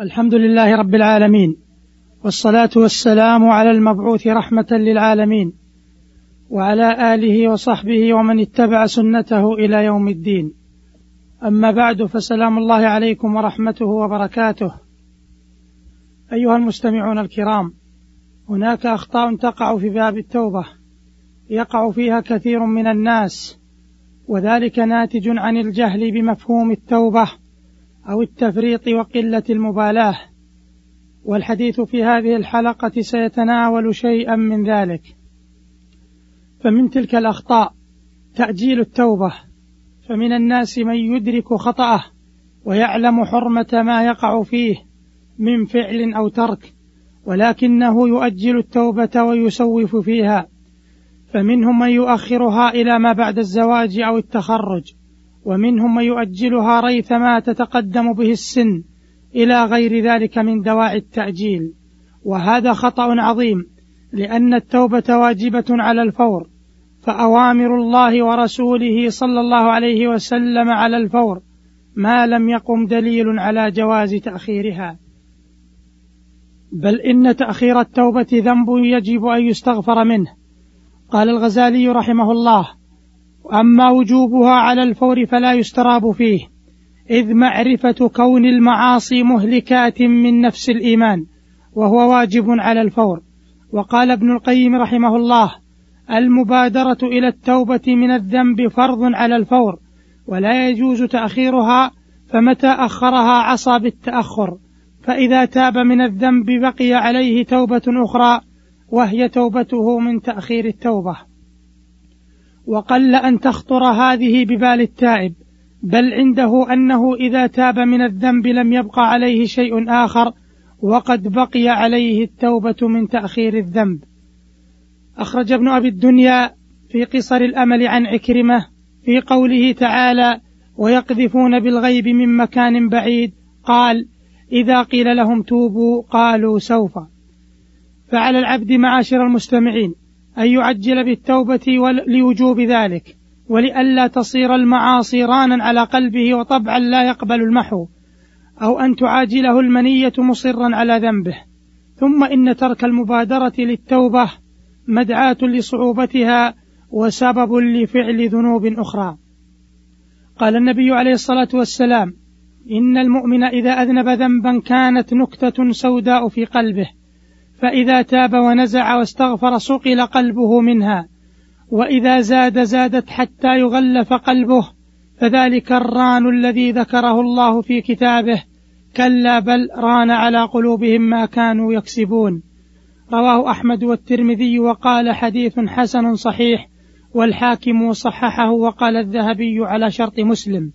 الحمد لله رب العالمين والصلاة والسلام على المبعوث رحمة للعالمين وعلى آله وصحبه ومن اتبع سنته إلى يوم الدين. أما بعد فسلام الله عليكم ورحمته وبركاته. أيها المستمعون الكرام هناك أخطاء تقع في باب التوبة يقع فيها كثير من الناس وذلك ناتج عن الجهل بمفهوم التوبة. أو التفريط وقلة المبالاة. والحديث في هذه الحلقة سيتناول شيئا من ذلك. فمن تلك الأخطاء تأجيل التوبة. فمن الناس من يدرك خطأه ويعلم حرمة ما يقع فيه من فعل أو ترك ولكنه يؤجل التوبة ويسوف فيها. فمنهم من يؤخرها إلى ما بعد الزواج أو التخرج. ومنهم من يؤجلها ريثما تتقدم به السن إلى غير ذلك من دواعي التأجيل. وهذا خطأ عظيم لأن التوبة واجبة على الفور فأوامر الله ورسوله صلى الله عليه وسلم على الفور ما لم يقم دليل على جواز تأخيرها. بل إن تأخير التوبة ذنب يجب أن يستغفر منه. قال الغزالي رحمه الله أما وجوبها على الفور فلا يستراب فيه إذ معرفة كون المعاصي مهلكات من نفس الإيمان وهو واجب على الفور. وقال ابن القيم رحمه الله المبادرة إلى التوبة من الذنب فرض على الفور ولا يجوز تأخيرها فمتى أخرها عصى بالتأخر. فإذا تاب من الذنب بقي عليه توبة أخرى وهي توبته من تأخير التوبة. وقل أن تخطر هذه ببال التائب بل عنده أنه إذا تاب من الذنب لم يبق عليه شيء آخر وقد بقي عليه التوبة من تأخير الذنب. أخرج ابن أبي الدنيا في قصر الأمل عن عكرمة في قوله تعالى ويقذفون بالغيب من مكان بعيد قال إذا قيل لهم توبوا قالوا سوف فعلى العبد معاشر المستمعين أن يعجل بالتوبة لوجوب ذلك ولئلا تصير المعاصي رانا على قلبه وطبعا لا يقبل المحو أو أن تعاجله المنية مصرا على ذنبه. ثم إن ترك المبادرة للتوبة مدعاة لصعوبتها وسبب لفعل ذنوب أخرى. قال النبي عليه الصلاة والسلام إن المؤمن إذا أذنب ذنبا كانت نكتة سوداء في قلبه فإذا تاب ونزع واستغفر صقل قلبه منها وإذا زاد زادت حتى يغلف قلبه فذلك الران الذي ذكره الله في كتابه كلا بل ران على قلوبهم ما كانوا يكسبون. رواه أحمد والترمذي وقال حديث حسن صحيح والحاكم صححه وقال الذهبي على شرط مسلم.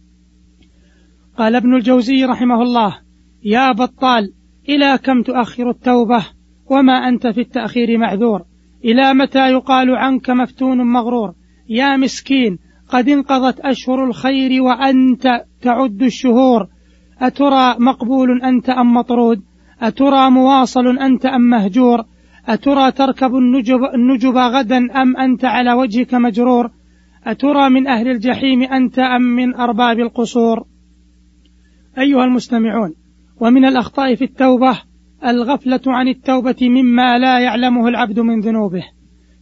قال ابن الجوزي رحمه الله يا بطال إلى كم تؤخر التوبة؟ وما أنت في التأخير معذور. إلى متى يقال عنك مفتون مغرور؟ يا مسكين قد انقضت أشهر الخير وأنت تعد الشهور. أترى مقبول أنت أم مطرود؟ أترى مواصل أنت أم مهجور؟ أترى تركب النجب, النجب غدا أم أنت على وجهك مجرور؟ أترى من أهل الجحيم أنت أم من أرباب القصور؟ أيها المستمعون ومن الأخطاء في التوبة الغفلة عن التوبة مما لا يعلمه العبد من ذنوبه.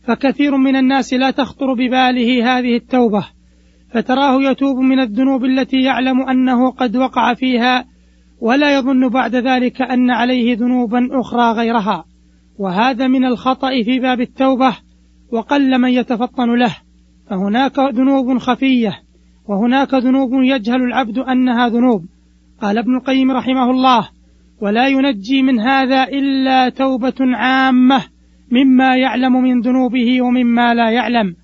فكثير من الناس لا تخطر بباله هذه التوبة فتراه يتوب من الذنوب التي يعلم أنه قد وقع فيها ولا يظن بعد ذلك أن عليه ذنوبا أخرى غيرها. وهذا من الخطأ في باب التوبة وقل من يتفطن له. فهناك ذنوب خفية وهناك ذنوب يجهل العبد أنها ذنوب. قال ابن القيم رحمه الله ولا ينجي من هذا إلا توبة عامة مما يعلم من ذنوبه ومما لا يعلم.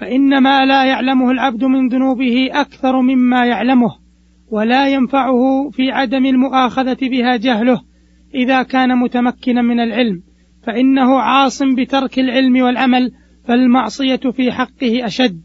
فان ما لا يعلمه العبد من ذنوبه أكثر مما يعلمه ولا ينفعه في عدم المؤاخذة بها جهله. إذا كان متمكنا من العلم فإنه عاص بترك العلم والعمل فالمعصية في حقه أشد.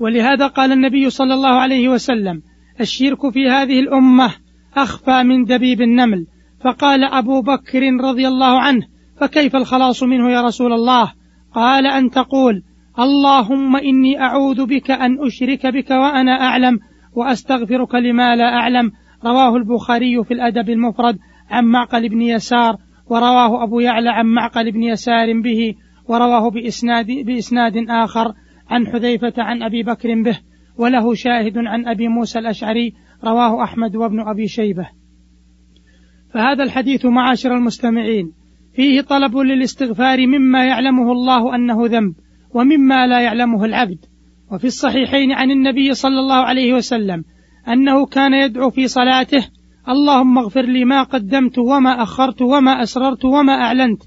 ولهذا قال النبي صلى الله عليه وسلم الشرك في هذه الأمة أخفى من دبيب النمل. فقال أبو بكر رضي الله عنه فكيف الخلاص منه يا رسول الله؟ قال أن تقول اللهم إني أعوذ بك أن أشرك بك وأنا أعلم وأستغفرك لما لا أعلم. رواه البخاري في الأدب المفرد عن معقل بن يسار ورواه أبو يعلى عن معقل بن يسار به ورواه بإسناد, بإسناد آخر عن حذيفة عن أبي بكر به وله شاهد عن أبي موسى الأشعري رواه أحمد وابن أبي شيبة. فهذا الحديث معاشر المستمعين فيه طلب للاستغفار مما يعلمه الله أنه ذنب ومما لا يعلمه العبد. وفي الصحيحين عن النبي صلى الله عليه وسلم أنه كان يدعو في صلاته اللهم اغفر لي ما قدمت وما أخرت وما أسررت وما أعلنت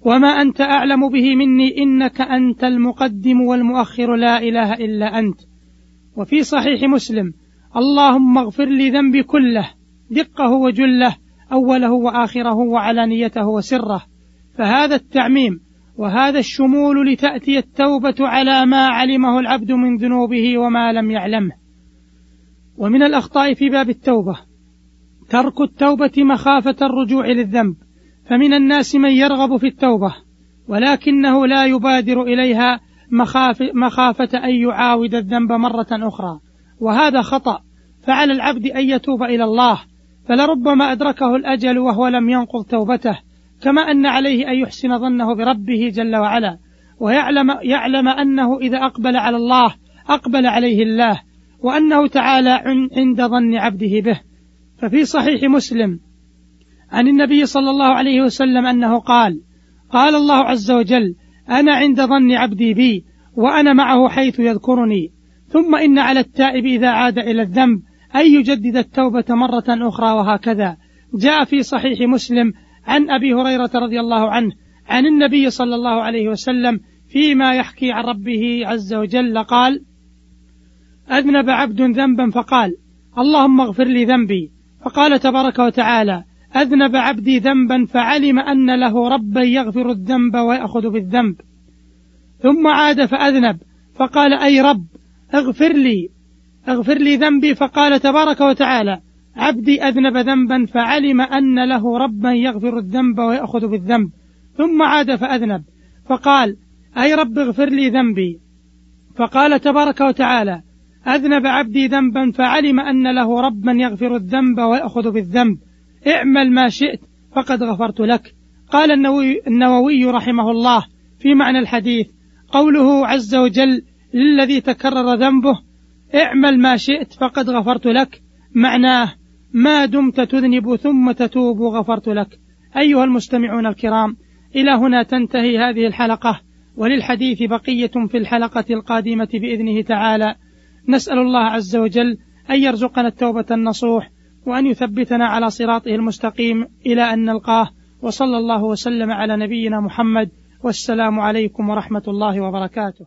وما أنت أعلم به مني إنك أنت المقدم والمؤخر لا إله إلا أنت. وفي صحيح مسلم اللهم اغفر لي ذنبي كله دقه وجله أوله وآخره وعلانيته وسره. فهذا التعميم وهذا الشمول لتأتي التوبة على ما علمه العبد من ذنوبه وما لم يعلمه. ومن الأخطاء في باب التوبة ترك التوبة مخافة الرجوع للذنب. فمن الناس من يرغب في التوبة ولكنه لا يبادر إليها مخافة أن يعاود الذنب مرة أخرى. وهذا خطأ. فعلى العبد أن يتوب إلى الله فلربما أدركه الأجل وهو لم ينقض توبته كما أن عليه أن يحسن ظنه بربه جل وعلا ويعلم يعلم أنه إذا أقبل على الله أقبل عليه الله وأنه تعالى عند ظن عبده به. ففي صحيح مسلم عن النبي صلى الله عليه وسلم أنه قال قال الله عز وجل أنا عند ظن عبدي بي وأنا معه حيث يذكرني. ثم إن على التائب إذا عاد إلى الذنب أن يجدد التوبة مرة أخرى وهكذا. جاء في صحيح مسلم عن أبي هريرة رضي الله عنه عن النبي صلى الله عليه وسلم فيما يحكي عن ربه عز وجل قال أذنب عبد ذنبا فقال اللهم اغفر لي ذنبي. فقال تبارك وتعالى أذنب عبدي ذنبا فعلم أن له ربا يغفر الذنب ويأخذ بالذنب. ثم عاد فأذنب فقال أي رب اغفر لي اغفر لي ذنبي فقال تبارك وتعالى عبدي أذنب ذنبا فعلم أن له ربا يغفر الذنب ويأخذ بالذنب ثم عاد فأذنب. فقال أي رب اغفر لي ذنبي؟ فقال تبارك وتعالى أذنب عبدي ذنبا فعلم أن له ربا يغفر الذنب ويأخذ بالذنب. اعمل ما شئت فقد غفرت لك. قال النووي, النووي رحمه الله في معنى الحديث قوله عز وجل للذي تكرر ذنبه اعمل ما شئت فقد غفرت لك. معناه ما دمت تذنب ثم تتوب غفرت لك. أيها المستمعون الكرام إلى هنا تنتهي هذه الحلقة. وللحديث بقية في الحلقة القادمة بإذنه تعالى. نسأل الله عز وجل أن يرزقنا التوبة النصوح وأن يثبتنا على صراطه المستقيم إلى أن نلقاه. وصلى الله وسلم على نبينا محمد. والسلام عليكم ورحمة الله وبركاته.